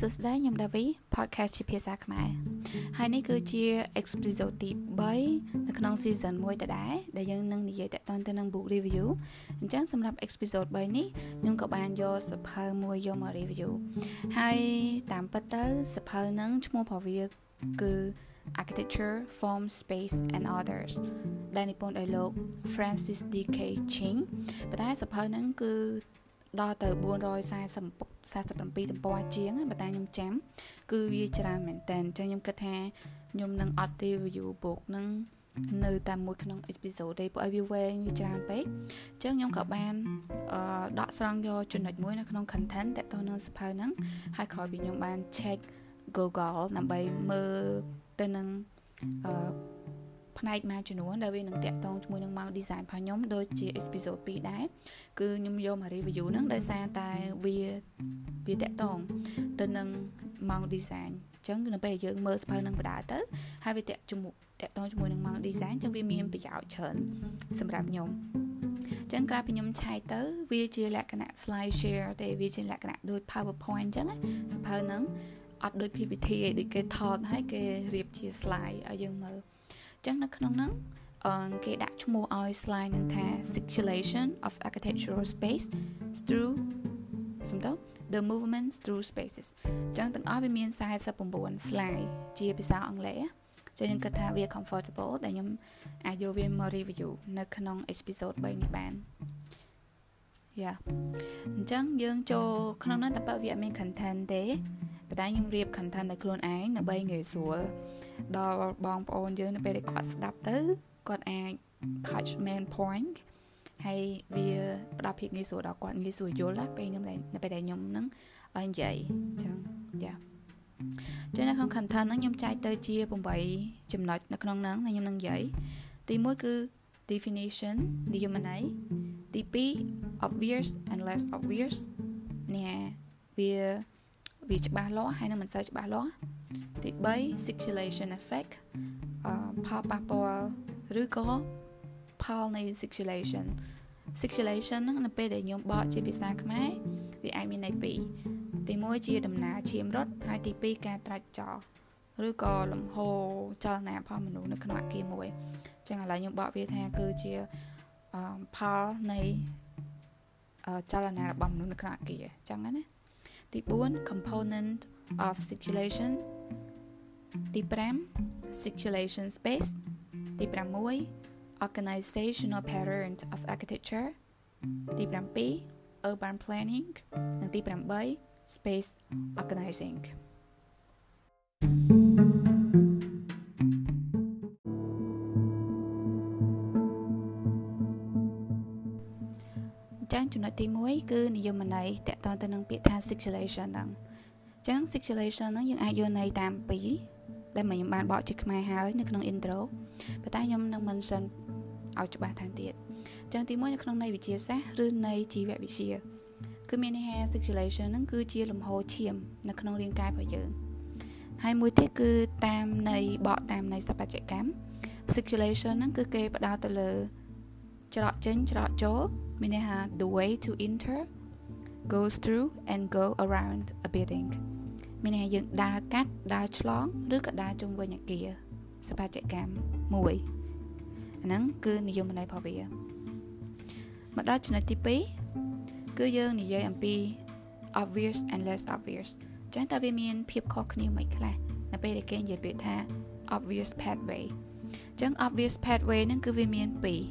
សួស្តីខ្ញុំដាវី podcast ជាភាសាខ្មែរហើយនេះគឺជា episode ទី3នៅក្នុង season 1ដដែលដែលយើងនឹងនិយាយតាក់ទងទៅនឹង book review អញ្ចឹងសម្រាប់ episode 3នេះខ្ញុំក៏បានយកសភៅមួយយកមក review ហើយតាមពិតទៅសភៅហ្នឹងឈ្មោះរបស់វាគឺ Architecture, Form, Space and Others ដែលនិពន្ធដោយលោក Francis D.K. Ching ប៉ុន្តែសភៅហ្នឹងគឺ ដល់ទៅ440 47ទំព័រជាងបើតាខ្ញុំចាំ គឺវាច្រើនមែនតើអញ្ចឹងខ្ញុំគិតថាខ្ញុំនឹងអត់ review book នឹងនៅតាមមួយក្នុង episode ទេព្រោះឲ្យវាវែងវាច្រើនពេកអញ្ចឹងខ្ញុំក៏បានអឺដកស្រង់យកចំណុចមួយនៅក្នុង content តទៅនឹងសភៅហ្នឹងហើយក្រោយពីខ្ញុំបាន check Google ដើម្បីមើលទៅនឹងអឺ ផ្នែកមួយចំនួនដែលវានឹងតាក់ទងជាមួយនឹង mount design របស់ខ្ញុំដូចជា episode 2ដែរគឺខ្ញុំយកមក review ហ្នឹងដោយសារតែវាវាតាក់ទងទៅនឹង mount design អញ្ចឹងនៅពេលយើងមើលស្ពើនឹងបដាទៅហើយវាតាក់ជាមួយតាក់ទងជាមួយនឹង mount design អញ្ចឹងវាមានប្រយោជន៍ច្រើនសម្រាប់ខ្ញុំចឹងក្រៅពីខ្ញុំឆែកទៅវាជាលក្ខណៈ slide share ទេវាជាលក្ខណៈដូច PowerPoint អញ្ចឹងសភៅហ្នឹងអត់ដូច PPT ឯដូចគេថតហើយគេរៀបជា slide ឲ្យយើងមើល ចឹងនៅក្នុងហ្នឹងអឺគេដាក់ឈ្មោះឲ្យ slide នឹងថា circulation of architectural space through សំដៅ the movements through spaces ចឹងទាំងអស់វាមាន49 slide ជាភាសាអង់គ្លេសចឹងខ្ញុំគិតថាវា comfortable ដែលខ្ញុំអាចយកវាមក review នៅក្នុង episode 3នេះបានយ៉ាអញ្ចឹងយើងចូលក្នុងនោះតែបើវាអត់មាន content ទេប៉ុន្តែខ្ញុំរៀប content ដោយខ្លួនឯងដើម្បីងាយស្រួល ដល់បងប្អូនយើងនៅពេលដែលគាត់ស្ដាប់ទៅគាត់អាច catch main point ហើយវាផ្ដល់ភាពងាយស្រួលដល់គាត់ងាយស្រួលយល់ណាពេលខ្ញុំនៅពេលដែលខ្ញុំហ្នឹងនិយាយអញ្ចឹងយ៉ាចឹងនៅក្នុង content ហ្នឹងខ្ញុំចែកទៅជា8ចំណុចនៅក្នុងហ្នឹងខ្ញុំនឹងនិយាយទី1គឺ definition និយមន័យទី2 obvious and less obvious នេះវាវាច្បាស់លាស់ហើយនឹងមិនសូវច្បាស់លាស់ ទី3 circulation effect អឺផលប៉ះពាល់ឬក៏ផលនៃ circulation circulation ហ្នឹងនៅពេលដែលខ្ញុំបកជាភាសាខ្មែរវាអាចមានន័យពីរទី1ជាដំណើរឈាមរត់ហើយទី2ការត្រាច់ចោលឬក៏លំហូរចលនាផលមនុស្សនៅក្នុងអគារមួយអញ្ចឹងឥឡូវខ្ញុំបកវាថាគឺជាផលនៃចលនារបស់មនុស្សនៅក្នុងអគារអញ្ចឹងណាទី4 component of circulation ទី5 circulation space ទី6 organizational pattern of architecture ទី7 urban planning និងទី8 space organizing ចឹងចំណុចទី1គឺនិយមន័យតកតទៅនឹងពាក្យថា circulation ហ្នឹង ចឹង circulation ហ្នឹងយើងអាចយកន័យតាមពីរដែលមកខ្ញុំបានបកជាខ្មែរហើយនៅក្នុង intro ប៉ុន្តែខ្ញុំនឹង mention ឲ្យច្បាស់ថែមទៀតអញ្ចឹងទី1នៅក្នុងន័យវិទ្យាសាស្ត្រឬន័យជីវវិទ្យាគឺមានន័យថា circulation ហ្នឹងគឺជាលំហូរឈាមនៅក្នុងរាងកាយរបស់យើងហើយមួយទៀតគឺតាមន័យបកតាមន័យស្ថាបត្យកម្ម circulation ហ្នឹងគឺគេផ្ដោតទៅលើច្រកចេញច្រកចូលមានន័យថា the way to enter goes through and go around a building មានន័យថាយើងដើរកាត់ដើរឆ្លងឬក៏ដើរជុំវិញអគារសបាជកម្មមួយអាហ្នឹងគឺនិយមន័យរបស់វាមកដល់ចំណុចទី2គឺយើងនិយាយអំពី obvious and less obvious ចឹងតើវាមានភាពខុសគ្នាមិនខ្លះនៅពេលដែលគេនិយាយពាក្យថា obvious pathway ចឹង obvious pathway ហ្នឹងគឺវាមានពីរ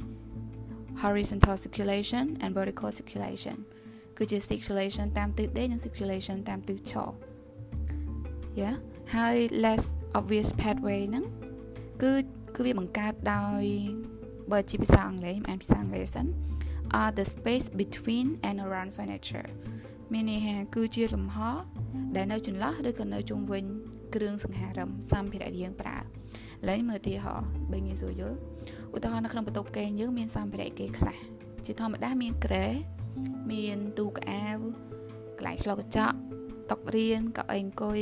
horizontal circulation and vertical circulation គឺជា circulation តាមទិសដេកនិង circulation តាមទិសឈរ យ៉ាហើយ less obvious pathway ហ្នឹងគឺគឺវាបង្កើតដោយបើជាភាសាអង់គ្លេសអានភាសាអង់គ្លេសសិន are the space between and around furniture មានន័យថាគឺជាលំហដែលនៅចន្លោះឬក៏នៅជុំវិញគ្រឿងសង្ហារឹមសម្ភារៈដែលយើងប្រើឥឡូវមើលឧទាហរណ៍បើងាយស្រួលយល់ឧទាហរណ៍នៅក្នុងបន្ទប់គេងយើងមានសម្ភារៈគេខ្លះជាធម្មតាមានក្រែមានទូកៅអៅកន្លែងឆ្លុះកញ្ចក់តុរៀនកៅអីអង្គុយ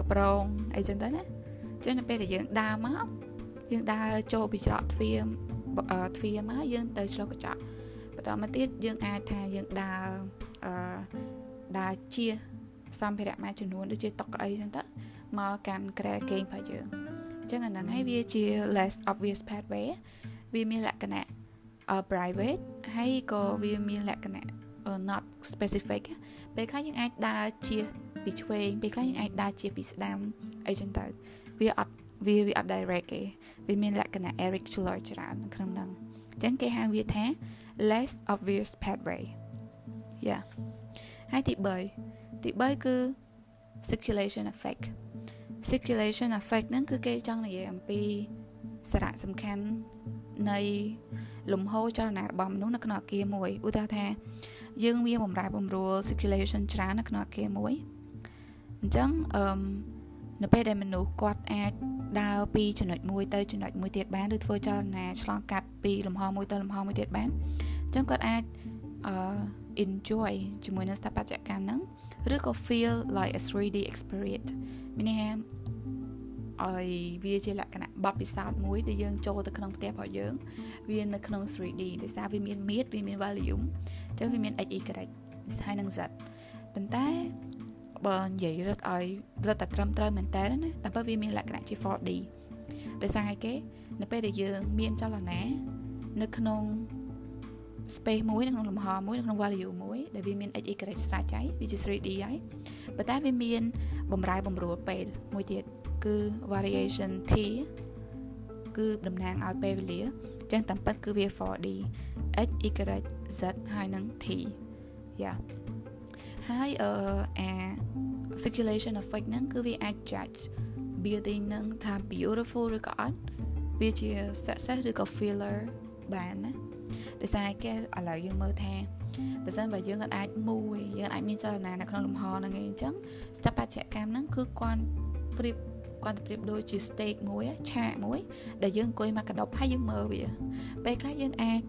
កប្រងអីចឹងទៅណាចឹងនៅពេលដែលយើងដើរមកយើងដើរចូលពីច្រកទ្វារទ្វារមកយើងទៅឆ្លុះកញ្ចក់បន្តមកទៀតយើងអាចថាយើងដើរអឺដើរជាសម្ភារៈមួយចំនួនដូចជាតុកៅអីចឹងទៅមកកាន់ក្រែគេងរបស់យើងអញ្ចឹងអាហ្នឹងហើយវាជា less obvious pathway វាមានលក្ខណៈ private ហើយក៏វាមានលក្ខណៈ not specific ពេលខ្លះយើងអាចដើរជា ពីឆ្វេងពេលខ្លះយើងអាចដើរជាពីស្ដាំអីចឹងទៅវាអត់វាវាអត់ direct ទេវាមានលក្ខណៈ Eric Schuller ច្រើនក្នុងហ្នឹងអញ្ចឹងគេហៅវាថា less obvious pathway yeah ហើយទី3ទី3គឺ circulation effect circulation effect ហ្នឹងគឺគេចង់និយាយអំពីសារៈសំខាន់នៃលំហូរចលនារបស់មនុស្សនៅក្នុងអាគារមួយឧទាហរណ៍ថាយើងមានបំរែបំរួល circulation ច្រើននៅក្នុងអាគារមួយ អញ្ចឹងអឺនៅពេលដែលមនុស្សគាត់អាចដើរពីចំណុចមួយទៅចំណុចមួយទៀតបានឬធ្វើចលនាឆ្លងកាត់ពីលំហមួយទៅលំហមួយទៀតបានអញ្ចឹងគាត់អាចអឺ enjoy ជាមួយនឹងស្ថាបត្យកម្មហ្នឹងឬក៏ feel like a 3D experience មានន័យថាឲ្យវាជាលក្ខណៈបទពិសោធន៍មួយដែលយើងចូលទៅក្នុងផ្ទះរបស់យើង វានៅក្នុង 3D ដោយសារវាមាន meat វាមាន volume អញ្ចឹងវាមាន x y ហើយនឹង z ប៉ុន្តែ បើនិយាយរត់ឲ្យរត់តែត្រឹមត្រូវមែនតើណាតែបើវាមានលក្ខណៈជា 4D ដោយសារឲ្យគេនៅពេលដែលយើងមានចលនានៅក្នុង space មួយនៅក្នុងលំហមួយនៅក្នុង value មួយដែលវាមាន x y ស្រាច់ហើយវាជា 3D ហើយប៉ុន្តែវាមានបំរែបំរួលពេលមួយទៀតគឺ variation t គឺតំណាងឲ្យពេលវេលាអញ្ចឹងតាមពិតគឺវា 4D x y z ហើយនឹង t យ៉ា ហើយអឺអា circulation effect ហ្នឹងគឺវាអាច judge building ហ្នឹងថា beautiful ឬក៏អត់វាជា success ឬក៏ failure បានណាដោយសារគេឥឡូវយើងមើលថាបើសិនបើយើងអាចមួយយើងអាចមានចលនានៅក្នុងលំហហ្នឹងឯងអញ្ចឹងស្ថាបត្យកម្មហ្នឹងគឺគាត់ប្រៀបគាត់ប្រៀបដូចជា steak មួយឆាកមួយ ដែលយើងអង្គុយមកកដប់ហើយយើងមើលវាពេលខ្លះយើងអាច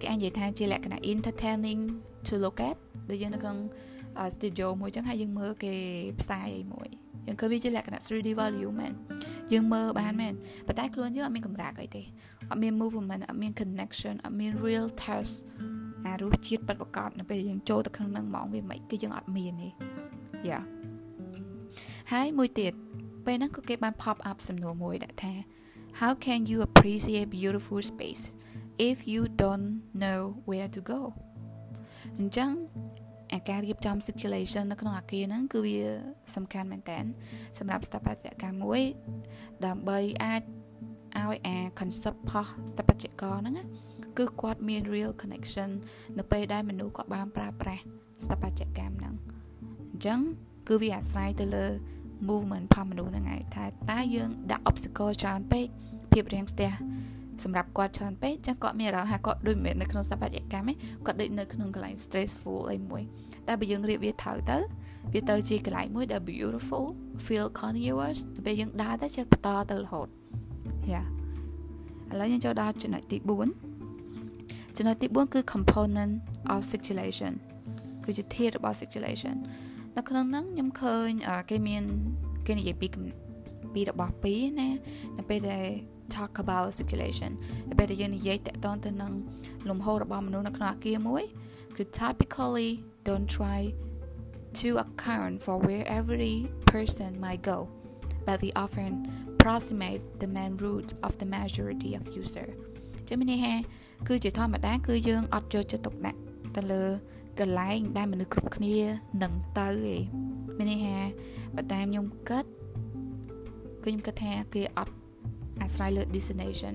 គេអាចនិយាយថាជាលក្ខណៈ entertaining to look at ដូចយើងនៅក្នុង studio មួយចឹងហើយយើងមើលគេផ្សាយអីមួយយើងឃើញវាជាលក្ខណៈ 3D value មែនយើងមើលបានមែនប៉ុន្តែខ្លួនយើងអត់មានកម្រាស់អីទេអត់មាន movement អត់មាន connection អត់មាន real touch អារសជាតិពិតប្រាកដនៅពេលយើងចូលទៅក្នុងនឹងហ្មងវាមិនគឺយើងអត់មានទេយ៉ាហើយមួយទៀតពេលហ្នឹងក៏គេបាន pop up សំណួរមួយដាក់ថា how can you appreciate beautiful space if you don't know where to go អញ្ចឹងអាការរៀបចំ circulation នៅក្នុងអាគារហ្នឹងគឺវាសំខាន់មែនតើសម្រាប់ស្ថាបត្យកម្មមួយ ដើម្បីអាចឲ្យអា concept ផុសស្ថាបត្យករហ្នឹងគឺគាត់មាន real connection នៅពេលដែលមនុស្សគាត់បានប្រើប្រាស់ស្ថាបត្យកម្មហ្នឹងអញ្ចឹងគឺវាអាស្រ័យទៅលើ movement ផុសមនុស្សហ្នឹងឯងថាតើយើងដាក់ obstacle ច្រើនពេកភាពរាំងស្ទះ សម្រាប់គាត់ច្រើនពេកចឹងគាត់មានអារម្មណ៍ថាគាត់ដូចមិនមែននៅក្នុងស្ថាបត្យកម្មទេគាត់ដូចនៅក្នុងកន្លែង stressful អីមួយតែបើយើងរៀបវាត្រូវទៅវាទៅជាកន្លែងមួយដែល beautiful feel continuous ពេលយើងដើរទៅចេះបន្តទៅរហូតយ៉ាឥឡូវយើងចូលដល់ចំណុចទី4ចំណុចទី4គឺ component of circulation គឺជាធាតុរបស់ circulation នៅក្នុងហ្នឹងខ្ញុំឃើញគេមានគេនិយាយពីពីរបស់ពីរណានៅពេលដែល talk about circulation នៅពេលដែលយើងនិយាយតកតងទៅនឹងលំហូររបស់មនុស្សនៅក្នុងអាគារមួយគឺ typically don't try to account for where every person might go but we often approximate the main route of the majority of user ចាំនេះហេគឺជាធម្មតាគឺយើងអត់យកចិត្តទុកដាក់ទៅលើកន្លែងដែលមនុស្សគ្រប់គ្នានឹងទៅឯងមានន័យថាបើតាមខ្ញុំគិតគឺខ្ញុំគិតថាគេអត់ អាស្រ័យលើ destination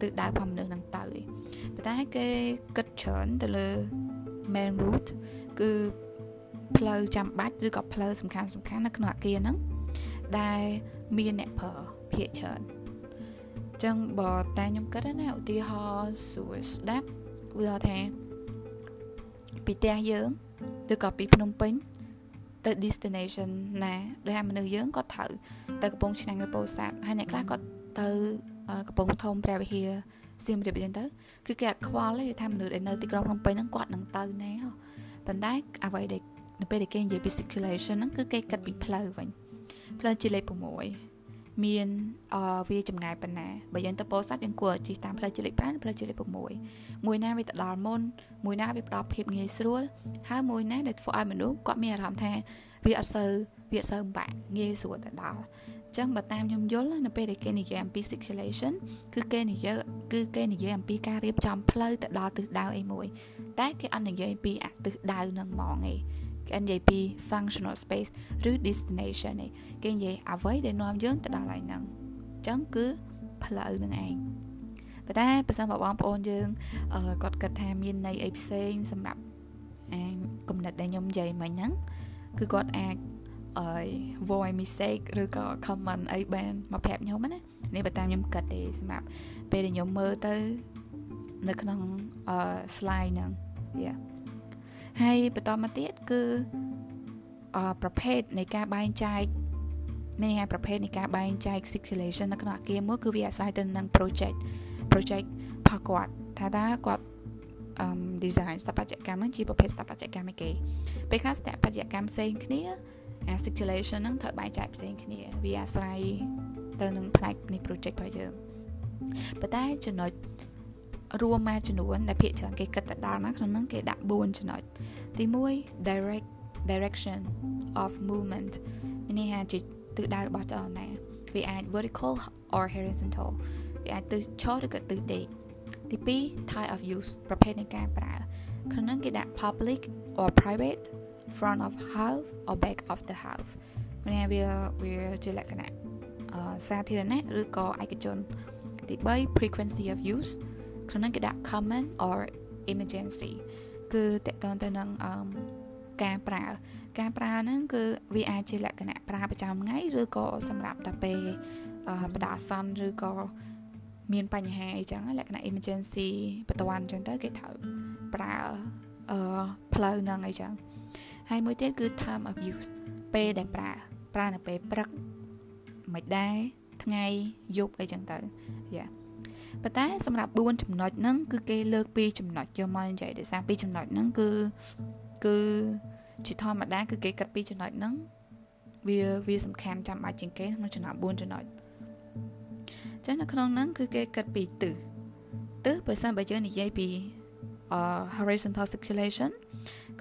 ទិសដៅផងមនុស្សនឹងទៅឯងប៉ុន្តែគេគិតច្រើនទៅលើ main route គឺផ្លូវចាំបាច់ឬក៏ផ្លូវសំខាន់សំខាន់នៅក្នុងអាគារហ្នឹងដែលមានអ្នកប្រើភាកច្រើនចឹងបើតែខ្ញុំគិតណាឧទាហរណ៍សួរស្ដាប់ឧទាហរណ៍ថាពីផ្ទះយើងឬក៏ពីភ្នំពេញទៅ destination ណាដែលមនុស្សយើងក៏ត្រូវទៅកំពង់ឆ្នាំងឬពោធិ៍សាត់ហើយអ្នកខ្លះក៏ ទៅកំពង់ធំព្រះវិហារសៀមរាបអញ្ចឹងទៅគឺគេអត់ខ្វល់ទេថាមនុស្សដែលនៅទីក្រុងភ្នំពេញហ្នឹងគាត់នឹងទៅណាប៉ុន្តែអ្វីដែលនៅពេលដែលគេនិយាយពី circulation ហ្នឹងគឺគេគិតពីផ្លូវវិញផ្លូវជាលេខ6មានអវាចម្ងាយប៉ុណ្ណាបើយើងទៅពោធិ៍សាត់យើងគួរជិះតាមផ្លូវជាលេខ5ផ្លូវជាលេខ6មួយណាវាទៅដល់មុនមួយណាវាផ្ដល់ភាពងាយស្រួលហើយមួយណាដែលធ្វើឲ្យមនុស្សគាត់មានអារម្មណ៍ថាវាអត់សូវវាអត់សូវបាក់ងាយស្រួលទៅដល់ ចឹងបើតាមខ្ញុំយល់នៅពេលដែលគេនិយាយអំពី circulation គឺគេនិយាយគឺគេនិយាយអំពីការរៀបចំផ្លូវទៅដល់ទិសដៅអីមួយ តែគេអត់និយាយពីអទិសដៅនឹងហ្មងឯងគេនិយាយពី functional space ឬ destination ឯងគេនិយាយអ្វីដែលនាំយើងទៅដល់ហើយហ្នឹងអញ្ចឹងគឺផ្លូវនឹងឯងប៉ុន្តែបើសិនបើបងប្អូនយើងគាត់គិតថាមានន័យអីផ្សេងសម្រាប់អាគំនិតដែលខ្ញុំនិយាយមិញហ្នឹងគឺគាត់អាចអឺ voice mistake ឬក៏ comment អីបានមកប្រាប់ខ្ញុំណានេះបើតាមខ្ញុំគិតទេសម្រាប់ពេលដែលខ្ញុំមើលទៅនៅក្នុងអឺ slide ហ្នឹង yeah ហើយបន្តមកទៀតគឺអឺប្រភេទនៃការបែងចែកមានន័យថាប្រភេទនៃការបែងចែក circulation នៅក្នុងអាគារមួយគឺវាអាស្រ័យទៅនឹង project project របស់គាត់ថាតើគាត់អឺ design ស្ថាបត្យកម្មហ្នឹងជាប្រភេទស្ថាបត្យកម្មឯគេពេលខ្លះស្ថាបត្យកម្មផ្សេងគ្នា អា circulation ហ្នឹងត្រូវបែងចែកផ្សេងគ្នា វាអាស្រ័យទៅនឹងផ្នែកនៃ project របស់យើងប៉ុន្តែចំណុចរួមមួយចំនួនដែលភាគច្រើនគេគិតទៅដល់ណាក្នុងហ្នឹងគេដាក់4ចំណុចទី1 direct direction of movement មានន័យថាជាទិសដៅរបស់ចលនាវាអាច vertical or horizontal វាអាចទិសឈរឬក៏ទិសដេកទី2 type of use ប្រភេទនៃការប្រើក្នុងហ្នឹងគេដាក់ public or private front of house or back of the house មានវាវាជាលក្ខណៈសាធារណៈឬក៏ឯកជនទី3 frequency of use ក្នុងហ្នឹងគេដាក់ common or emergency គឺតកតងទៅនឹងអឺការប្រើ ការប្រើហ្នឹងគឺវាអាចជាលក្ខណៈប្រើប្រចាំថ្ងៃឬក៏សម្រាប់តែពេលបដាសន្នឬក៏មានបញ្ហាអីចឹងលក្ខណៈ emergency បន្ទាន់អញ្ចឹងទៅគេត្រូវប្រើអឺផ្លូវហ្នឹងអីចឹង ហើយមួយទៀតគឺ time of use ពេលដែលប្រើប្រើនៅពេលព្រឹកមិនដែរថ្ងៃយប់អីចឹងទៅយ៉ាប៉ុន្តែសម្រាប់4ចំណុចហ្នឹងគឺគេលើកពីចំណុចយកមកនិយាយដោយសារពីចំណុចហ្នឹងគឺគឺជាធម្មតាគឺគេគិតពីចំណុចហ្នឹងវាវាសំខាន់ចាំបាច់ជាងគេក្នុងចំណោម4ចំណុចចឹងនៅក្នុងហ្នឹងគឺគេគិតពីទិសទិសបើសិនបើយើងនិយាយពី horizontal circulation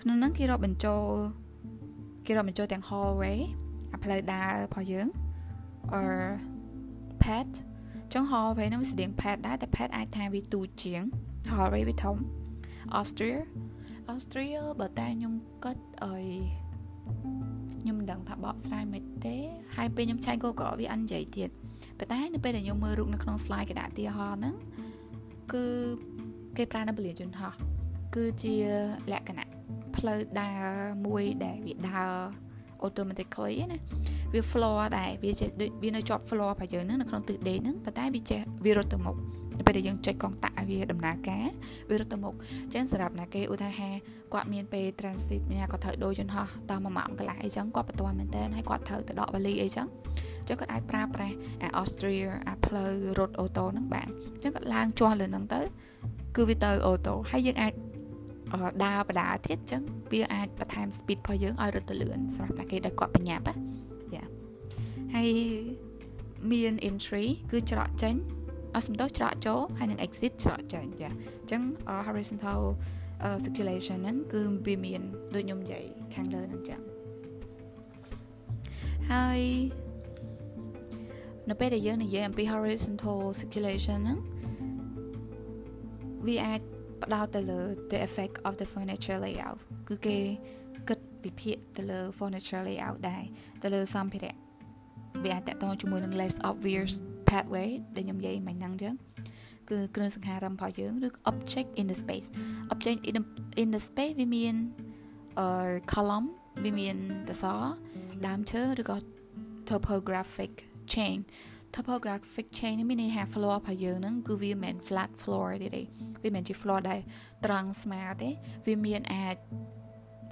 ក្នុងហ្នឹងគេរាប់បញ្ចូលគេរាប់បញ្ចូលទាំង hallway អាផ្លូវដើររបស់យើង or pad ចឹង hallway ហ្នឹងវាស្តៀង pad ដែរតែ pad អាចថាវាទូជាង hallway វាធំ Austria Austria បើតែខ្ញុំគិតអីខ្ញុំមិនដឹងថាបកស្រាយមិនទេ ហើយពេលខ្ញុំឆែក Google វាអត់និយាយទៀតប៉ុន្តែនៅពេលដែលខ្ញុំមើលរូបនៅក្នុង slide គេដាក់ទីហោហ្នឹងគឺគេប្រើនៅពលានយន្តហោះគឺជាលក្ខណៈ ផ្លូវដើរមួយដែលវាដើរ automatically ណាវា floor ដែរវាជាវានៅជាប់ floor របស់យើងហ្នឹងនៅក្នុងទិសដេកហ្នឹងប៉ុន្តែវាចេះវារត់ទៅមុខនៅពេលដែលយើងចុចកងតាក់ឲ្យវាដំណើរការវារត់ទៅមុខអញ្ចឹងសម្រាប់ណាគេឧទាហរណ៍គាត់មានពេល transit ញ៉ាគាត់ត្រូវដូរយន្តហោះតមួយម៉ោងកន្លះអីចឹងគាត់បន្ទាន់មែនតើហើយគាត់ត្រូវទៅដកវ៉ាលីអីចឹងអញ្ចឹងគាត់អាចប្រើប្រាស់អា Austria អាផ្លូវរត់អូតូហ្នឹងបានអញ្ចឹងគាត់ឡើងជាស់លើហ្នឹងទៅគឺវាទៅអូតូហើយយើងអាច ដើរបដាទៀតអញ្ចឹងវាអាចបន្ថែម speed របស់យើងឲ្យរត់ទៅលឿនសម្រាប់តែគេដែលគាត់បញ្ញាប់ណាយ៉ាហើយមាន entry គឺច្រកចេញអសំដៅច្រកចូលហើយនឹង exit ច្រកចេញចាអញ្ចឹង horizontal circulation ហ្នឹងគឺវាមានដូចខ្ញុំនិយាយខាងលើហ្នឹងអញ្ចឹងហើយនៅពេលដែលយើងនិយាយអំពី horizontal circulation ហ្នឹងវាអាច ផ្ដោតទៅលើ the effect of the furniture layout គឺគេគិតវិភាគទៅលើ furniture layout ដែរទៅលើសម្ភារៈវាអាចតកតងជាមួយនឹង less obvious pathway ដែលខ្ញុំនិយាយមិញហ្នឹងចឹងគឺគ្រឿងសង្ហារឹមរបស់យើងឬ object in the space object in the, in the space វាមានអឺ column វាមានតសដើមឈើឬក៏ topographic chain topographic chain នេះមានន័យថា floor របស់យើងហ្នឹងគឺវាមិនមែន flat floor ទេទេវាមិនមែនជា floor ដែលត្រង់ស្មើទេវាមានអាច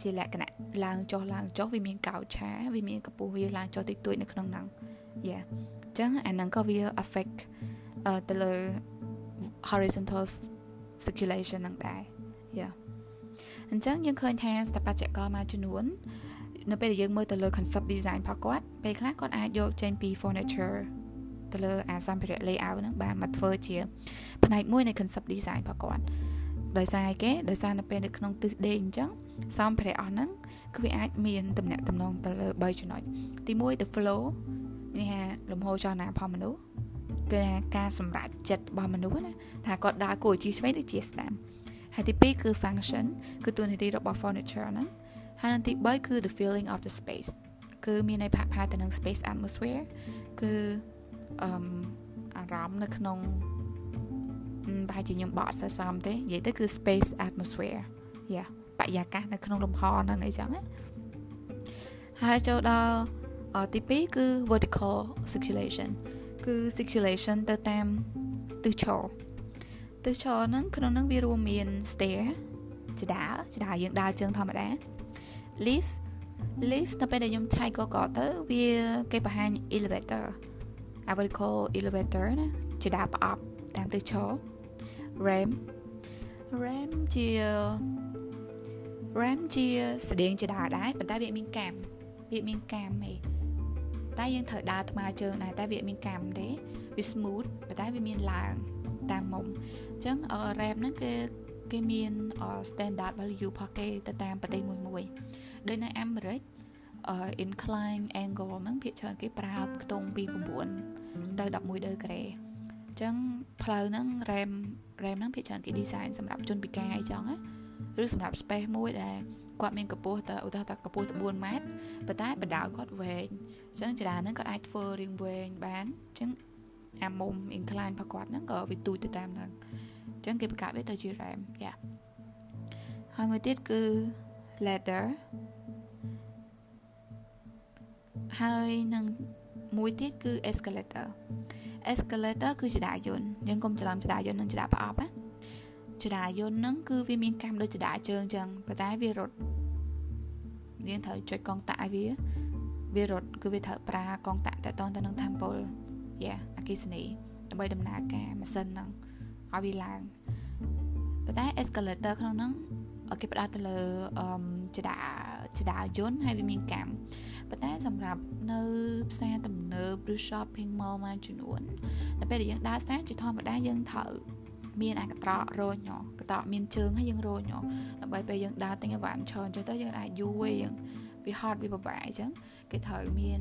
ជាលក្ខណៈឡើងចុះឡើងចុះវាមានកោឆាវាមានកម្ពស់វាឡើងចុះតិចតួចនៅក្នុងហ្នឹងយ៉ាអញ្ចឹងអាហ្នឹងក៏វា affect ទៅលើ horizontal circulation ហ្នឹងដែរយ៉ាអញ្ចឹងយើងឃើញថាស្ថាបត្យករមួយចំនួននៅពេលដែលយើងមើលទៅលើ concept design របស់គាត់ពេលខ្លះគាត់អាចយកចេញពី furniture ទៅលើអាសម្ភារៈ layout ហ្នឹងបានមកធ្វើជា ផ្នែកមួយនៃ concept design របស់គាត់អដោយសារអីគេដោយសារនៅពេលនៅក្នុងទិសដេកអញ្ចឹងសម្ភារៈអស់ហ្នឹងគឺវាអាចមានតំណាក់តំណងទៅលើ3ចំណុចទី1 the flow នេះថាលំហូរចលនារបស់មនុស្សគឺការសម្រេចចិត្តរបស់មនុស្សណាថាគាត់ដើរគួរជាឆ្វេងឬជាស្ដាំហើយទី2គឺ function គឺតួនាទីរបស់ furniture ហ្នឹងហើយនិងទី3គឺ the feeling of the space គឺមានន័យផាក់ផាទៅនឹង space atmosphere គឺ អឺអារម្មណ៍នៅក្នុងប្រហែលជាខ្ញុំបកសរសំទេនិយាយទៅគឺ space atmosphere យ៉ាបរិយាកាសនៅក្នុងលំហហ្នឹងអីចឹងណាហើយចូលដល់ទី2គឺ vertical circulation គឺ circulation ទៅតាមទិសឈរទិសឈរហ្នឹងក្នុងហ្នឹងវារួមមាន stair ចដាចដាយើងដើរជើងធម្មតា lift lift ទៅពេលដែលខ្ញុំឆែកកកទៅវាគេបង្ហាញ elevator អ្វីគេ elevator ណាចដាប្រអប់តាមទិសឈរ ram ram ជា ram ជាស្តៀងចដាដែរប៉ុន្តែវាមានកាមវាមានកាមទេតែយើងត្រូវដើរថ្មើរជើងដែរតែវាមានកាមទេវា smooth ប៉ុន្តែវាមានឡើងតាមមុំអញ្ចឹង ram ហ្នឹងគឺគេមាន standard value របស់គេទៅតាមប្រទេសមួយមួយដោយនៅអាមេរិក incline angle ហ្នឹងភាគច្រើនគេប្រើខ្ទង់ពី9ទៅ11ដឺក្រេអញ្ចឹងផ្លូវហ្នឹង RAM RAM ហ្នឹងភាគច្រើនគេ design សម្រាប់ជនពិការអីចឹងណាឬសម្រាប់ space មួយដែលគាត់មានកម្ពស់ទៅឧទាហរណ៍ថាកម្ពស់ទៅ4ម៉ែត្រប៉ុន្តែបដៅគាត់វែងអញ្ចឹងចរាហ្នឹងគាត់អាចធ្វើរៀងវែងបានអញ្ចឹងអាមុំ incline របស់គាត់ហ្នឹងក៏វាទូចទៅតាមហ្នឹងអញ្ចឹងគេបង្កើតវាទៅជា RAM យ៉ាហើយមួយទៀតគឺ ladder ហើយនឹងមួយទៀតគឺ escalator escalator គឺចរាយន្តយើងកុំច្រឡំចរាយន្តនិងចរាប្រអប់ណាចរាយន្តហ្នឹងគឺវាមានកម្មដូចចរាជើងអញ្ចឹងប៉ុន្តែវារត់យើងត្រូវចុចកងតាក់ឲ្យវាវារត់គឺវាត្រូវប្រើកងតាក់តតទៅនឹង temple យ៉ាអគិសនីដើម្បីដំណើរការម៉ាស៊ីនហ្នឹងឲ្យវាឡើងប៉ុន្តែ escalator ក្នុងហ្នឹងគេផ្ដោតទៅលើអឺចរា ចរាយន្តហើយវាមានកម្មប៉ុន្តែសម្រាប់នៅផ្សារទំនើបឬ shopping mall មួយចំនួននៅពេលដែលយើងដើរផ្សារជាធម្មតាយើងត្រូវមានអាកត្រករញកត្រកមានជើងហើយយើងរញដើម្បីពេលយើងដើរទិញអីវ៉ាន់ច្រើនចុះទៅយើងអាចយូរយើងវាហត់វាពិបាកអញ្ចឹងគេត្រូវមាន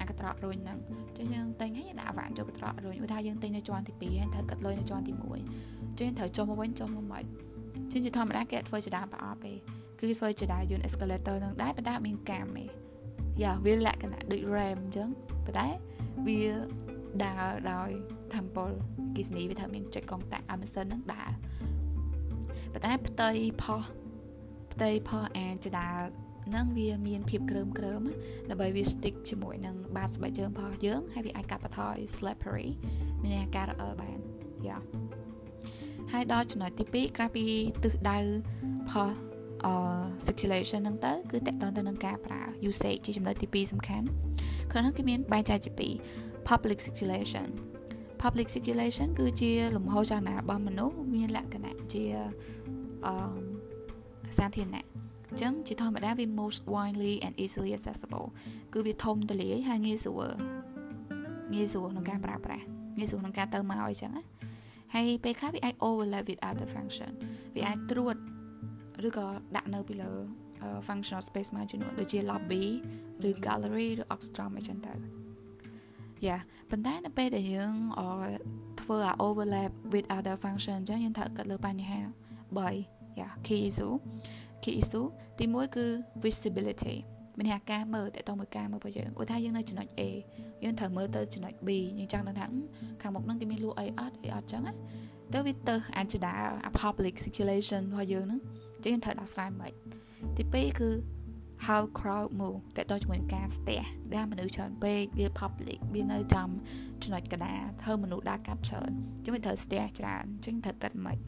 អាកត្រករុញហ្នឹងអញ្ចឹងយើងទិញហើយដាក់អវ៉ាន់ចូលកត្រករុញឧទាហរណ៍យើងទិញនៅជាន់ទី2ហើយត្រូវកាត់លុយនៅជាន់ទី1អញ្ចឹងត្រូវចុះមកវិញចុះមកមិនអញ្ចឹងជាធម្មតាគេអត់ធ្វើចដាប្រអប់ទេ គឺធ្វើចដាយន្ត escalator ហ្នឹងដែរប៉ុន្តែមានកាមទេយ៉ាវាលក្ខណៈដូច RAM អញ្ចឹងប៉ុន្តែវាដើរដោយ temple គិសនីវាត្រូវមានចុចកងតាក់ឲ្យម៉ាស៊ីនហ្នឹងដើរប៉ុន្តែផ្ទៃផុសផ្ទៃផុសអាចដើរនឹងវាមានភាពក្រើមក្រើមដើម្បីវា stick ជាមួយនឹងបាតស្បែកជើងរបស់យើងហើយវាអាចកាត់បន្ថយ slippery មានអាការរអិលបានយ៉ាហើយដល់ចំណុចទី2ក្រៅពីទិសដៅផុសអឺ circulation ហ្នឹងទៅគឺតកតទៅនឹងការប្រើ usage ជាចំណុចទី2សំខាន់ក្នុងនោះគេមានបែងចែកជា2 public circulation public circulation គឺជាលំហូរចលនារបស់មនុស្សមានលក្ខណៈជាអឺសាធារណៈអញ្ចឹងជាធម្មតាវា most widely and easily accessible គឺវាធំទូលាយហើយងាយស្រួលងាយស្រួលក្នុងការប្រើប្រាស់ងាយស្រួលក្នុងការទៅមកអីចឹងណាហើយពេលខ្លះវាអាច overlap with other function វាអាចត្រួត ឬក៏ដាក់នៅពីលើ functional space មួយចំនួនដូចជា lobby ឬ gallery ឬ oxstrom អីចឹងទៅយ៉ាប៉ុន្តែនៅពេលដែលយើងធ្វើអា overlap with other function អញ្ចឹងយើងត្រូវកាត់លើបញ្ហា3យ៉ា key issue key issue ទី1គឺ visibility មានថាការមើលតើតើមួយការមើលរបស់យើងឧទាហរណ៍យើងនៅចំណុច A យើងត្រូវមើលទៅចំណុច B យើងចង់ដឹងថាខាងមុខហ្នឹងគេមានលក់អីអត់អីអត់ចឹងណាទៅវាទៅអាចដា public circulation របស់យើងហ្នឹងចឹង យើងត្រូវដោះស្រាយមិនទី2គឺ how crowd move តើតើជាមួយការស្ទះដែលមនុស្សច្រើនពេកវា public វានៅចំចំណុចកណ្ដាលធ្វើមនុស្សដើរកាត់ច្រើនចឹងវាត្រូវស្ទះច្រើនចឹងត្រូវកាត់មិន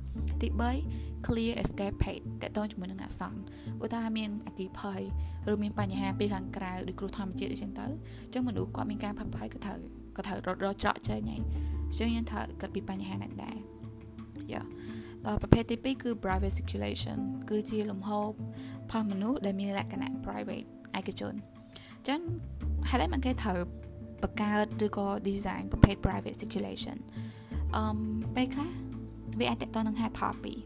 ទី3 clear escape path តើតើជាមួយនឹងអាសន្នឧទាហរណ៍មានអគិភ័យឬមានបញ្ហាពីខាងក្រៅឬគ្រោះធម្មជាតិអីចឹងទៅចឹងមនុស្សគាត់មានការផាត់ភ័យក៏ត្រូវក៏ត្រូវរត់រត់ច្រកចេញហើយចឹងយើងត្រូវគិតពីបញ្ហាហ្នឹងដែរយ៉ា ដល់ប្រភេទទី2គឺ private circulation គឺជាលំហូរផុសមនុស្សដែលមានលក្ខណៈ private ឯកជនអញ្ចឹងហេតុអីមកគេត្រូវបង្កើតឬក៏ design ប្រភេទ private circulation អឺពេលខ្លះវាអាចតកតនឹងហេតុផលពីរ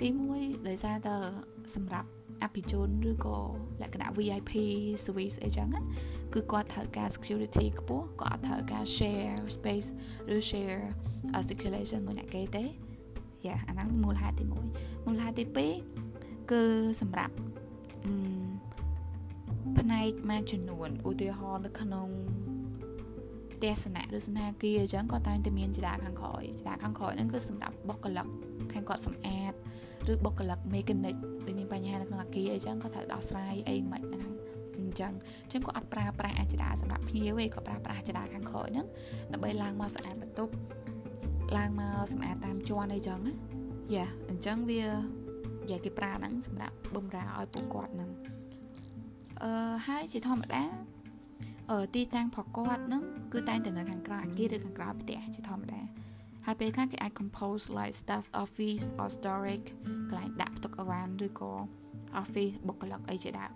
ទី1ដោយសារតែសម្រាប់អភិជនឬក៏លក្ខណៈ VIP service អីចឹងគឺគាត់ត្រូវការ security ខ្ពស់គាត់អត់ត្រូវការ share space ឬ share circulation មួយអ្នកគេទេ យ៉ាអាហ្នឹងមូលហេតុទី1មូលហេតុទី2គឺសម្រាប់ផ្នែកមួយចំនួនឧទាហរណ៍នៅក្នុងទស្សនៈឬសណ្ឋាគារអញ្ចឹងក៏តែងតែមានចរាខាងក្រោយចរាខាងក្រោយហ្នឹងគឺសម្រាប់បុគ្គលិកខាងគាត់សម្អាតឬបុគ្គលិក mechanic ដែលមានបញ្ហានៅក្នុងអាគារអីចឹងក៏ត្រូវដោះស្រាយអីមិនហ្នឹងអញ្ចឹងអញ្ចឹងក៏អត់ប្រើប្រាស់អាចដាសម្រាប់ភ្ញៀវទេក៏ប្រើប្រាស់អាចដាខាងក្រោយហ្នឹងដើម្បីឡើងមកស្អាតបន្ទប់ ឡើងមកសម្អាតតាមជាន់អីចឹងណាយ៉ាអញ្ចឹងវាយ៉ាគេប្រើហ្នឹងសម្រាប់បំរើឲ្យពួកគាត់ហ្នឹងអឺហើយជាធម្មតាអឺទីតាំងប្រកបហ្នឹងគឺតែងតែនៅខាងក្រៅអាគារឬខាងក្រៅផ្ទះជាធម្មតាហើយពេលខ្លះគេអាច compose like staff office or storage កន្លែងដាក់ផ្ទុកអីវ៉ាន់ឬក៏ office បុគ្គលិកអីជាដើម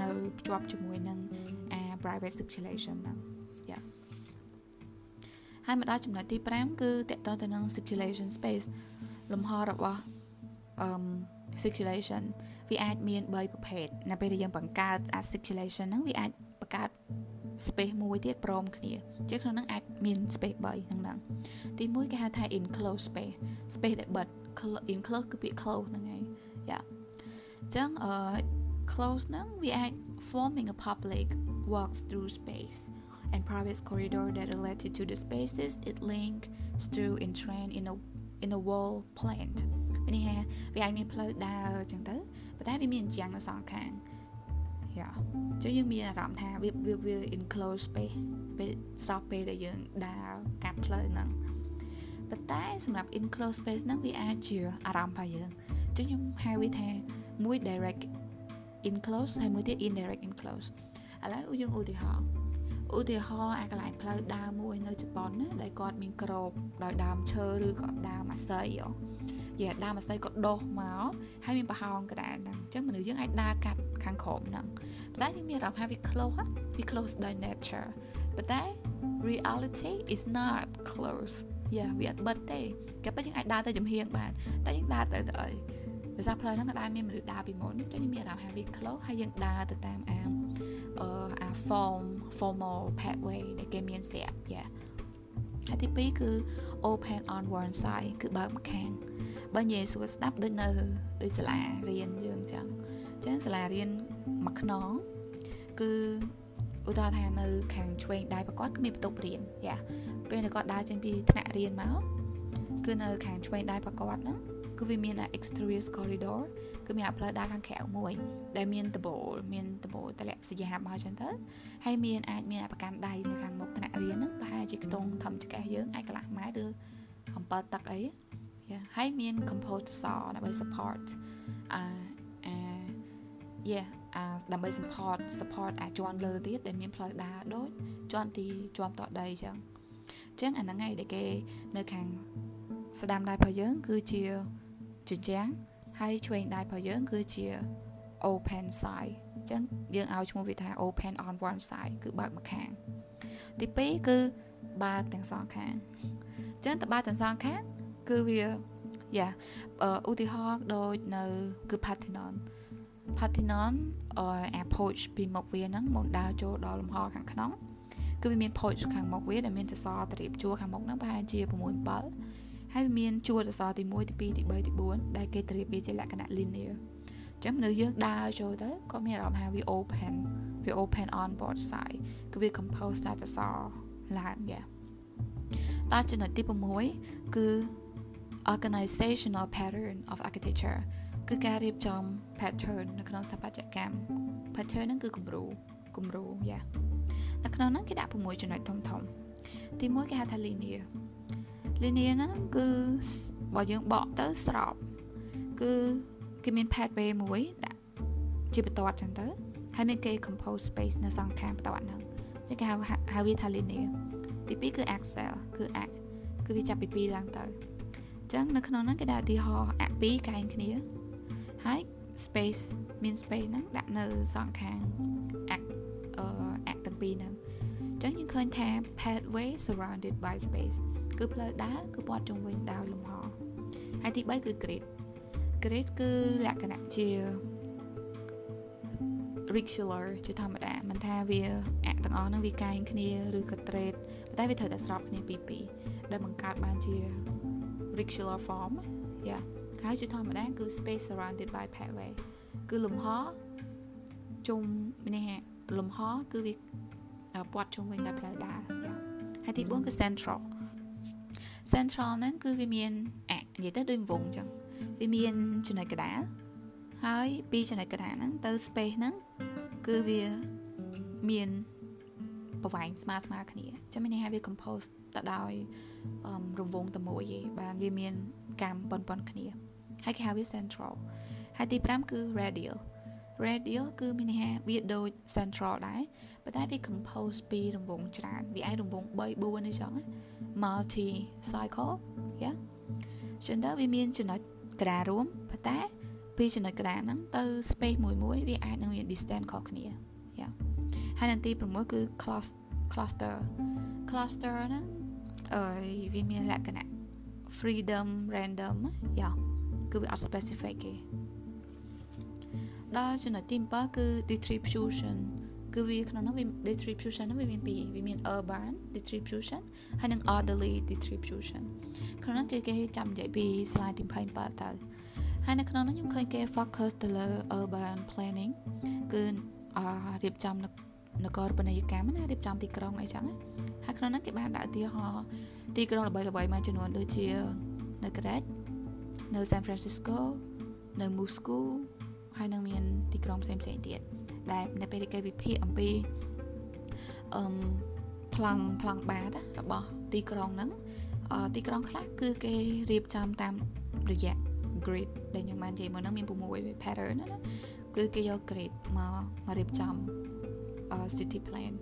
នៅភ្ជាប់ជាមួយនឹងអា private circulation ហ្នឹងយ៉ា ហើយមកដល់ចំណុចទី5គឺតកតទៅនឹង circulation space លំហរបស់អឺ circulation វាអាចមាន3ប្រភេទនៅពេលដែលយើងបង្កើត circulation ហ្នឹងវាអាចបង្កើត space មួយទៀតព្រមគ្នាជាក្នុងហ្នឹងអាចមាន space 3ហ្នឹងហ្នឹងទី1គេហៅថា enclosed space space ដែលបិទ enclosed គឺពាក្យ close ហ្នឹងហើយយ៉ាអញ្ចឹងអឺ close ហ្នឹងវាអាច forming a public walks through space and private corridor that related to the spaces it link through in train in a in a wall plant នេះហ่าវាអាចមានផ្លូវដើរអញ្ចឹងទៅប៉ុន្តែវាមានអញ្ចឹងនៅសងខាងយ៉ាអញ្ចឹងយើងមានអារម្មណ៍ថាវាវា enclosed space ពេលស្រោះពេលដែលយើងដើរកាត់ផ្លូវហ្នឹងប៉ុន្តែសម្រាប់ enclosed space ហ្នឹងវាអាចជាអារម្មណ៍របស់យើងអញ្ចឹងខ្ញុំហៅវាថាមួយ direct enclosed ហើយមួយទៀត indirect enclosed ឥឡូវយើងឧទាហរណ៍ ឧទាហរណ៍អាកន្លែងផ្លូវដើរមួយនៅជប៉ុនណាដែលគាត់មានក្របដោយដើមឈើឬក៏ដើមអាស័យយ៉ាដើមអាស័យក៏ដុះមកហើយមានប្រហោងកដាលហ្នឹងអញ្ចឹងមនុស្សយើងអាចដើរកាត់ខាងក្រោមហ្នឹងប៉ុន្តែយើងមានអារម្មណ៍ថាវា close វា close ដោយ nature ប៉ុន្តែ reality is not close យ៉ាវាអត់បិទទេគេពិតយើងអាចដើរទៅចំហៀងបានតែយើងដើរទៅទៅអី ដោយសារផ្លូវហ្នឹងក៏ដែរមានមនុស្សដើរពីមុនចឹងយើងមានអារម្មណ៍ថាវា close ហើយយើងដើរទៅតាមអាអឺអា form formal pathway ដែលគេមានស្រាប់យ៉ាហើយទី2គឺ open on one side គឺបើកម្ខាងបើនិយាយស្រួលស្ដាប់ដូចនៅដូចសាលារៀនយើងចឹងចឹងសាលារៀនមួយខ្នងគឺឧទាហរណ៍ថានៅខាងឆ្វេងដៃប្រកបគឺមានបន្ទប់រៀនយ៉ាពេលដែលគាត់ដើរចេញពីថ្នាក់រៀនមកគឺនៅខាងឆ្វេងដៃប្រកបហ្នឹង គឺវាមាន exterior corridor គឺមានផ្លូវដើរខាងក្រៅមួយ ដែលមានដបូលមានដបូលតម្លាក់សយាមកចឹងទៅហើយមានអាចមានប្រកាន់ដៃនៅខាងមុខថ្នាក់រៀនហ្នឹងប្រហែលជាខ្ទង់ធំចកេះយើងអាចកន្លះម៉ែត្រឬ7ទឹកអីយ៉ាហើយមាន composer សដើម្បី support អឺអា yeah អាដើម្បី support support អាចន់លើទៀតដែលមានផ្លូវដើរដូចជាន់ទីជាន់តដីអញ្ចឹងអញ្ចឹងអាហ្នឹងឯងដែលគេនៅខាងស្ដាំដៃរបស់យើង គឺជា ជញ្ជាំងហើយឆ្វេងដៃរបស់យើងគឺជា open side អញ្ចឹងយើងឲ្យឈ្មោះវាថា open on one side គឺបើកម្ខាង ទី2គឺបើកទាំងសងខាងអញ្ចឹងតបើកទាំងសងខាងគឺវាយ៉ាឧទាហរណ៍ដូចនៅគឺ Parthenon Parthenon អ approach ពីមុខវាហ្នឹងមកដើរចូលដល់លំហខាងក្នុងគឺវាមាន approach ខាងមុខវាដែលមានសសរត្រៀបជួរខាងមុខហ្នឹងប្រហែលជា6 7 ហើយមានជួរសសរទី1ទី2ទី3ទី4ដែលគេត្រៀបវាជាលក្ខណៈ linear អញ្ចឹងមនុស្សយើងដើរចូលទៅក៏មានអារម្មណ៍ថាវា open វា open on both side គឺវា compose សារសសរឡើងយ៉ាដល់ចំណុចទី6គឺ organizational pattern of architecture គឺការរៀបចំ pattern នៅក្នុងស្ថាបត្យកម្ម pattern ហ្នឹងគឺគំរូគំរូយ៉ានៅក្នុងហ្នឹងគេដាក់6ចំណុចធំធំទី1គេហៅថា linear linear ហ្នឹងគឺបើយើងបកទៅស្របគឺគេមាន pathway មួយដាក់ជាបន្ទាត់ចឹងទៅហើយមានគេ compose space នៅសងខាងបន្ទាត់ហ្នឹងចឹងគេហៅហៅវាថា linear ទី2គឺ axle គឺ ax គឺវាចាប់ពី2ឡើងទៅចឹងនៅក្នុងហ្នឹងគេដាក់ឧទាហរណ៍អា2កែងគ្នាហើយ space មាន space ហ្នឹងដាក់នៅសងខាងអាអឺអាទាំងពីរហ្នឹងចឹងយើងឃើញថា pathway surrounded by space គឺផ្លូវដើរគឺព័ទ្ធជុំវិញដោយលំហហើយទី3គឺ grid grid គឺលក្ខណៈជា regular ជាធម្មតាមិនថាវាអាក់ទាំងអស់ហ្នឹងវាកែងគ្នាឬក៏ trade តែវាត្រូវតែស្របគ្នាពីពីដែលបង្កើតបានជា regular form យ៉ាហើយជាធម្មតាគឺ space surrounded by pathway គឺលំហជុំនេះលំហគឺវាព័ទ្ធជុំវិញដោយផ្លូវដើរយ៉ាហើយទី4គឺ central central ហ្នឹងគឺវាមានអានិយាយទៅដូចវងអញ្ចឹងវាមានចំណុចកដាលហើយពីចំណុចកដាលហ្នឹងទៅ space ហ្នឹងគឺវាមានប្រវែងស្មើស្មើគ្នាចាំមានន័យថាវា compose ទៅដោយរង្វង់តែមួយឯងបានវាមានកម្មប៉ុនប៉ុនគ្នាហើយគេហៅវា central ហើយទី5គឺ radial radial គឺមានន័យថាវាដូច central ដែរប៉ុន្តែវា compose ពីរង្វង់ច្រើនវាអាចរង្វង់3 4អីចឹង multi cycle យ៉ាចឹងទៅវាមានចំណុចក្តាររួមប៉ុន្តែពីចំណុចក្តារហ្នឹងទៅ space មួយមួយវាអាចនឹងមាន distance ខុសគ្នាយ៉ាហើយនឹងទី6គឺ cluster cluster ហ្នឹងអឺវាមានលក្ខណៈ freedom random យ៉ាគឺវាអត់ specific ទេ ដល់ចំណុចទី7គឺ distribution គឺវាក្នុងនោះវា distribution ហ្នឹងវាមានពីរវាមាន urban distribution ហើយនិង orderly distribution ក្នុងនោះគេគេចាំនិយាយពី slide ទី27ទៅហើយនៅក្នុងនោះខ្ញុំឃើញគេ focus ទៅលើ urban planning គឺរៀបចំនគរពាណិជ្ជកម្មណារៀបចំទីក្រុងអីចឹងហើយក្នុងនោះគេបានដាក់ឧទាហរណ៍ទីក្រុងល្បីៗមួយចំនួនដូចជានៅ Greece នៅ San Francisco នៅ Moscow ហើយនឹងមានទីក្រុងផ្សេងៗទៀតដែលនៅពេលគេវិភាគអំពីអឺប្លង់ប្លង់បាតរបស់ទីក្រុងហ្នឹងទីក្រុងខ្លះគឺគេរៀបចំតាមរយៈ grid ដែលខ្ញុំបាននិយាយមកហ្នឹងមាន6 pattern ណាគឺគេយក grid មកមករៀបចំ city plan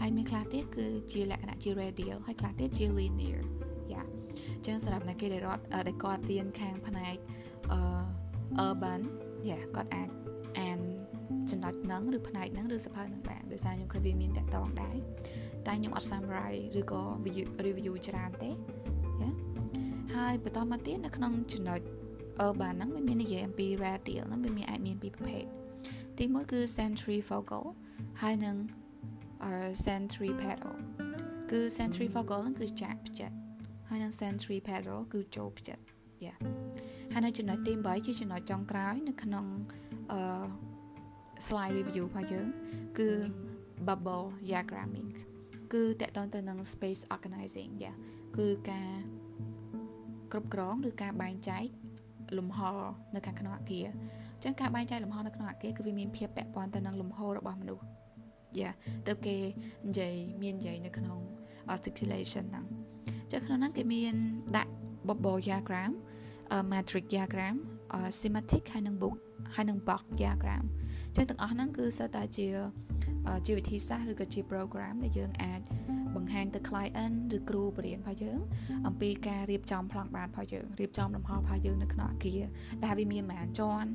ហើយមានខ្លះទៀតគឺជាលក្ខណៈជា radial ហើយខ្លះទៀតជា linear យ៉ាអញ្ចឹងសម្រាប់អ្នកគេដែលរត់ដែលគាត់រៀនខាងផ្នែក urban យ៉ាគាត់អាចអានចំណុចហ្នឹងឬផ្នែកហ្នឹងឬសភៅហ្នឹងបានដោយសារខ្ញុំឃើញវាមានតាក់តងដែរតែខ្ញុំអត់ summarize ឬក៏ review ច្រើនទេយ៉ាហើយបន្តមកទៀតនៅក្នុងចំណុច urban ហ្នឹងវាមាននិយាយអំពី radial ហ្នឹងវាមានអាចមានពីរប្រភេទទីមួយគឺ centrifugal ហើយនឹង centripetal គឺ centrifugal ហ្នឹងគឺចាក់ផ្ចិតហើយនឹង centripetal គឺចូលផ្ចិតយ៉ា ហើយនៅចំណុចទី8ជាចំណុចចុងក្រោយនៅក្នុងអឺ slide review របស់យើងគឺ bubble diagramming គឺតកតងទៅនឹង space organizing យ៉ាគឺការគ្រប់គ្រងឬការបែងចែកលំហនៅខាងក្នុងអគារអញ្ចឹងការបែងចែកលំហនៅក្នុងអគារគឺវាមានភាពពាក់ព័ន្ធទៅនឹងលំហរបស់មនុស្សយ៉ាទៅគេនិយាយមាននិយាយនៅក្នុង articulation ហ្នឹងចឹងក្នុងហ្នឹងគេមានដាក់ bubble diagram matrix diagram schematic ហើយនិង book ហើយនិង box diagram ចឹងទាំងអស់ហ្នឹងគឺសិតតែជាជាវិធីសាស្ត្រឬក៏ជា program ដែលយើងអាចបង្ហាញទៅ client ឬគ្រូបរិញ្ញាបត្ររបស់យើង អំពីការរៀបចំប្លង់បានរបស់យើងរៀបចំលំហរបស់យើងនៅក្នុងអគារដែលវាមានប្រហែលជាន់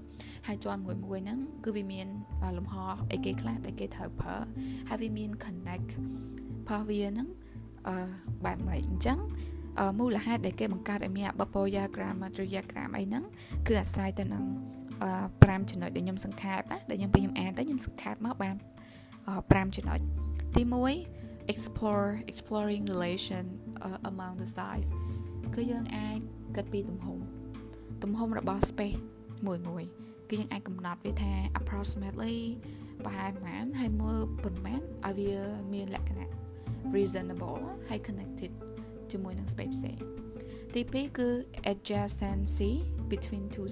ហើយជាន់មួយមួយហ្នឹងគឺវាមានលំហអីគេខ្លះដែលគេត្រូវប្រើហើយវាមាន connect របស់វាហ្នឹងអឺបែបម៉េចអញ្ចឹង មូលហេតុដែលគេបង្កើតឲ្យមាន bubble diagram matrix diagram អីហ្នឹងគឺអាស្រ័យទៅនឹង5ចំណុចដែលខ្ញុំសង្ខេបណាដែលខ្ញុំពេលខ្ញុំអានទៅខ្ញុំសង្ខេបមកបាន5ចំណុចទី1 explore exploring relation uh, among the size គឺយើងអាចគិតពីទំហំទំហំរបស់ space មួយមួយគឺយើងអាចកំណត់វាថា approximately ប្រហែលប៉ុន្មានហើយមើលប៉ុន្មានឲ្យវាមានលក្ខណៈ reasonable ហើយ connected ជាមួយនឹង space ផ្សេងទី2គឺ adjacency between two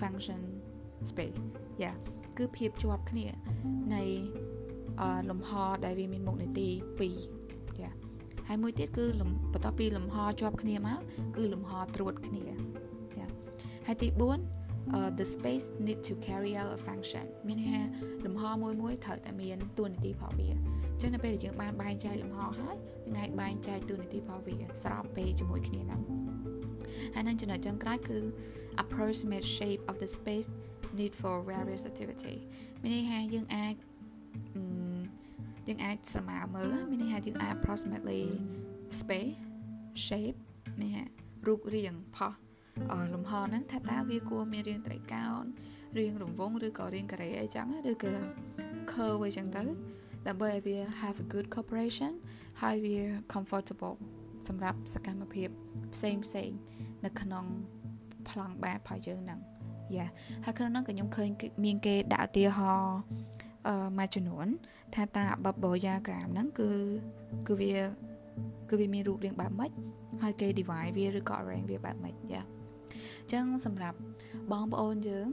function space យ៉ាគឺភាពជាប់គ្នានៃលំហដែលវាមានមុខនីតិ2យ៉ាហើយមួយទៀតគឺបន្ទាប់ពីលំហជាប់គ្នាមកគឺលំហត្រួតគ្នាយ៉ាហើយទី4 uh, the space need to carry out a function មានន័យថាលំហមួយមួយត្រូវតែមានតួនាទីរបស់វាអញ្ចឹងនៅពេលដែលយើងបានបែងចែកលំហហើយយើងអាចបែងចែកតួនាទីរបស់វាស្របពេលជាមួយគ្នាហ្នឹងហើយនឹងចំណុចចុងក្រោយគឺ approximate shape of the space need for various activity មានន័យថាយើងអាចយើងអាចស្រមើមើលមានន័យថាយើងអាច approximately space shape មានរូបរាងផុសលំហហ្នឹងថាតើវាគួរមានរាងត្រីកោណរាងរង្វង់ឬក៏រាងការ៉េអីចឹងឬក៏ curve អីចឹងទៅ ដើម្បីឲ្យវា have a good cooperation ហើយវា comfortable សម្រាប់សកម្មភាពផ្សេងផ្សេងនៅក្នុងប្លង់បាតរបស់យើងហ្នឹងយ៉ាហើយក្នុងហ្នឹងក៏ខ្ញុំឃើញមានគេដាក់ឧទាហរណ៍អឺមួយចំនួន ថាតា bubble diagram ហ្នឹងគឺគឺវាគឺវាមានរូបរាងបែបម៉េចហើយគេ divide វាឬក៏ arrange វាបែបម៉េចយ៉ាអញ្ចឹងសម្រាប់បងប្អូនយើង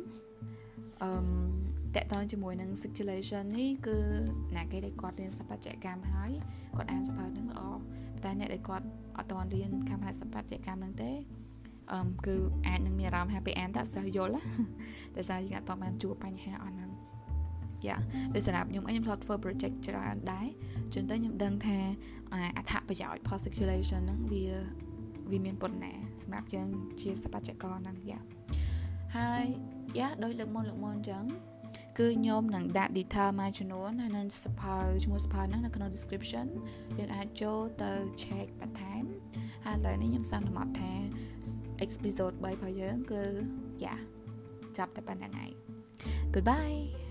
អឺ តកតងជាមួយនឹង circulation នេះគឺអ្នកគេដែលគាត់រៀនស្ថាបត្យកម្មហើយគាត់អានសភៅនឹងល្អតែអ្នកដែលគាត់អត់តន់រៀនកម្មផ្នែកស្ថាបត្យកម្មនឹងទេអឺគឺអាចនឹងមានអារម្មណ៍ថាពេលអានតើសិស្សយល់ដោយសារយើងអត់តបានជួបបញ្ហាអស់ហ្នឹងយ៉ាដោយសារខ្ញុំអីខ្ញុំធ្លាប់ធ្វើ project ច្រើនដែរជួនទៅខ្ញុំដឹងថាអត្ថប្រយោជន៍ post circulation ហ្នឹងវាវាមានប៉ុណ្ណាសម្រាប់យើងជាស្ថាបត្យករហ្នឹងយ៉ាហើយយ៉ាដោយលើកមុនលើកមុនអញ្ចឹង គឺខ្ញុំនឹងដាក់ detail មួយចំនួនហើយនឹងសភៅឈ្មោះសភៅហ្នឹងនៅក្នុង description យើងអាចចូលទៅ check បន្ថែមហើយឥឡូវនេះខ្ញុំសន្មតថា episode 3របស់យើងគឺយ៉ាចាប់តែប៉ុណ្្នឹងហើយ Goodbye